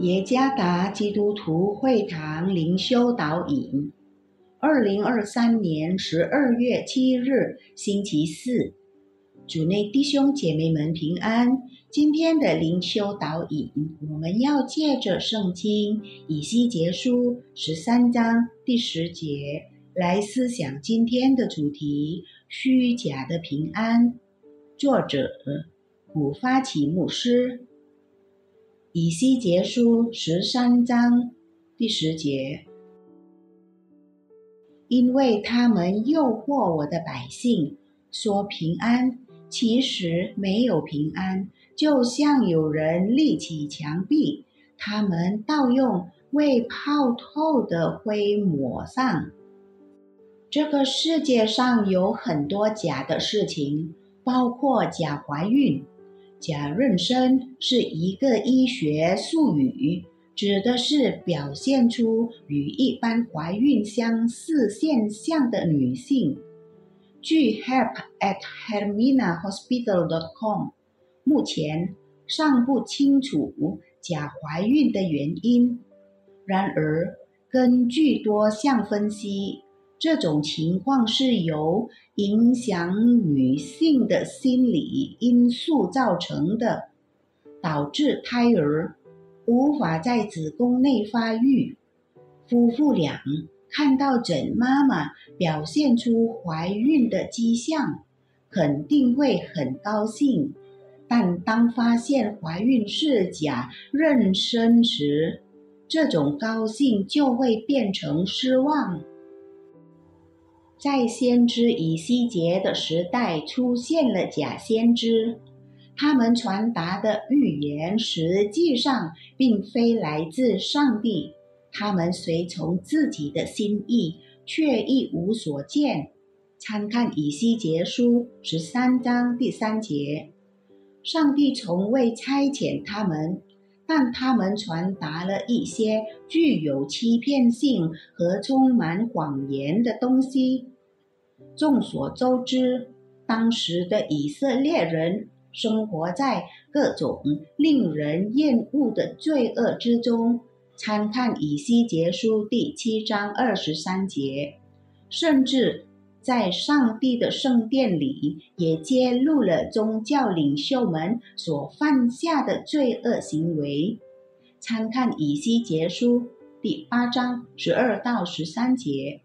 耶加达基督徒会堂灵修导引，二零二三年十二月七日，星期四，主内弟兄姐妹们平安。今天的灵修导引，我们要借着圣经以西结书十三章第十节来思想今天的主题：虚假的平安。作者古发起牧师。以西结书十三章第十节，因为他们诱惑我的百姓，说平安，其实没有平安，就像有人立起墙壁，他们盗用未泡透的灰抹上。这个世界上有很多假的事情，包括假怀孕。假妊娠是一个医学术语，指的是表现出与一般怀孕相似现象的女性。据 Help at Hermina Hospital dot com，目前尚不清楚假怀孕的原因。然而，根据多项分析。这种情况是由影响女性的心理因素造成的，导致胎儿无法在子宫内发育。夫妇俩看到准妈妈表现出怀孕的迹象，肯定会很高兴，但当发现怀孕是假妊娠时，这种高兴就会变成失望。在先知以西结的时代，出现了假先知，他们传达的预言实际上并非来自上帝，他们随从自己的心意，却一无所见。参看以西结书十三章第三节，上帝从未差遣他们，但他们传达了一些具有欺骗性和充满谎言的东西。众所周知，当时的以色列人生活在各种令人厌恶的罪恶之中。参看以西结书第七章二十三节，甚至在上帝的圣殿里也揭露了宗教领袖们所犯下的罪恶行为。参看以西结书第八章十二到十三节。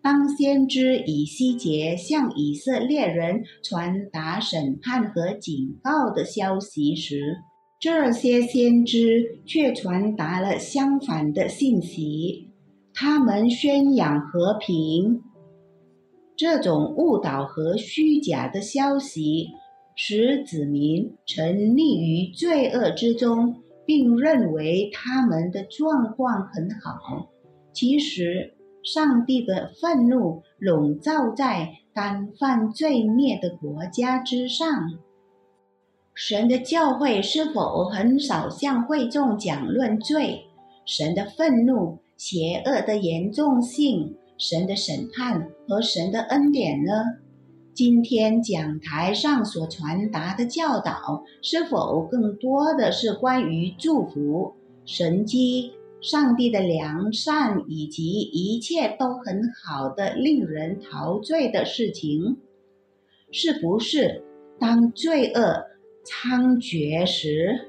当先知以西结向以色列人传达审判和警告的消息时，这些先知却传达了相反的信息。他们宣扬和平，这种误导和虚假的消息使子民沉溺于罪恶之中，并认为他们的状况很好。其实。上帝的愤怒笼罩在干犯罪孽的国家之上。神的教会是否很少向会众讲论罪、神的愤怒、邪恶的严重性、神的审判和神的恩典呢？今天讲台上所传达的教导，是否更多的是关于祝福、神迹？上帝的良善以及一切都很好的令人陶醉的事情，是不是？当罪恶猖獗时，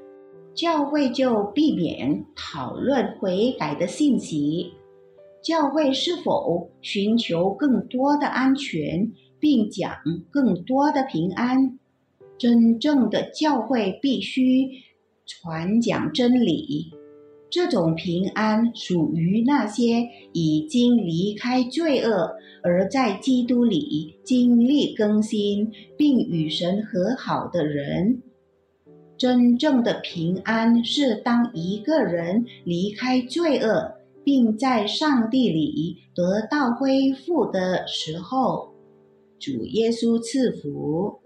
教会就避免讨论悔改的信息。教会是否寻求更多的安全，并讲更多的平安？真正的教会必须传讲真理。这种平安属于那些已经离开罪恶，而在基督里经历更新并与神和好的人。真正的平安是当一个人离开罪恶，并在上帝里得到恢复的时候。主耶稣赐福。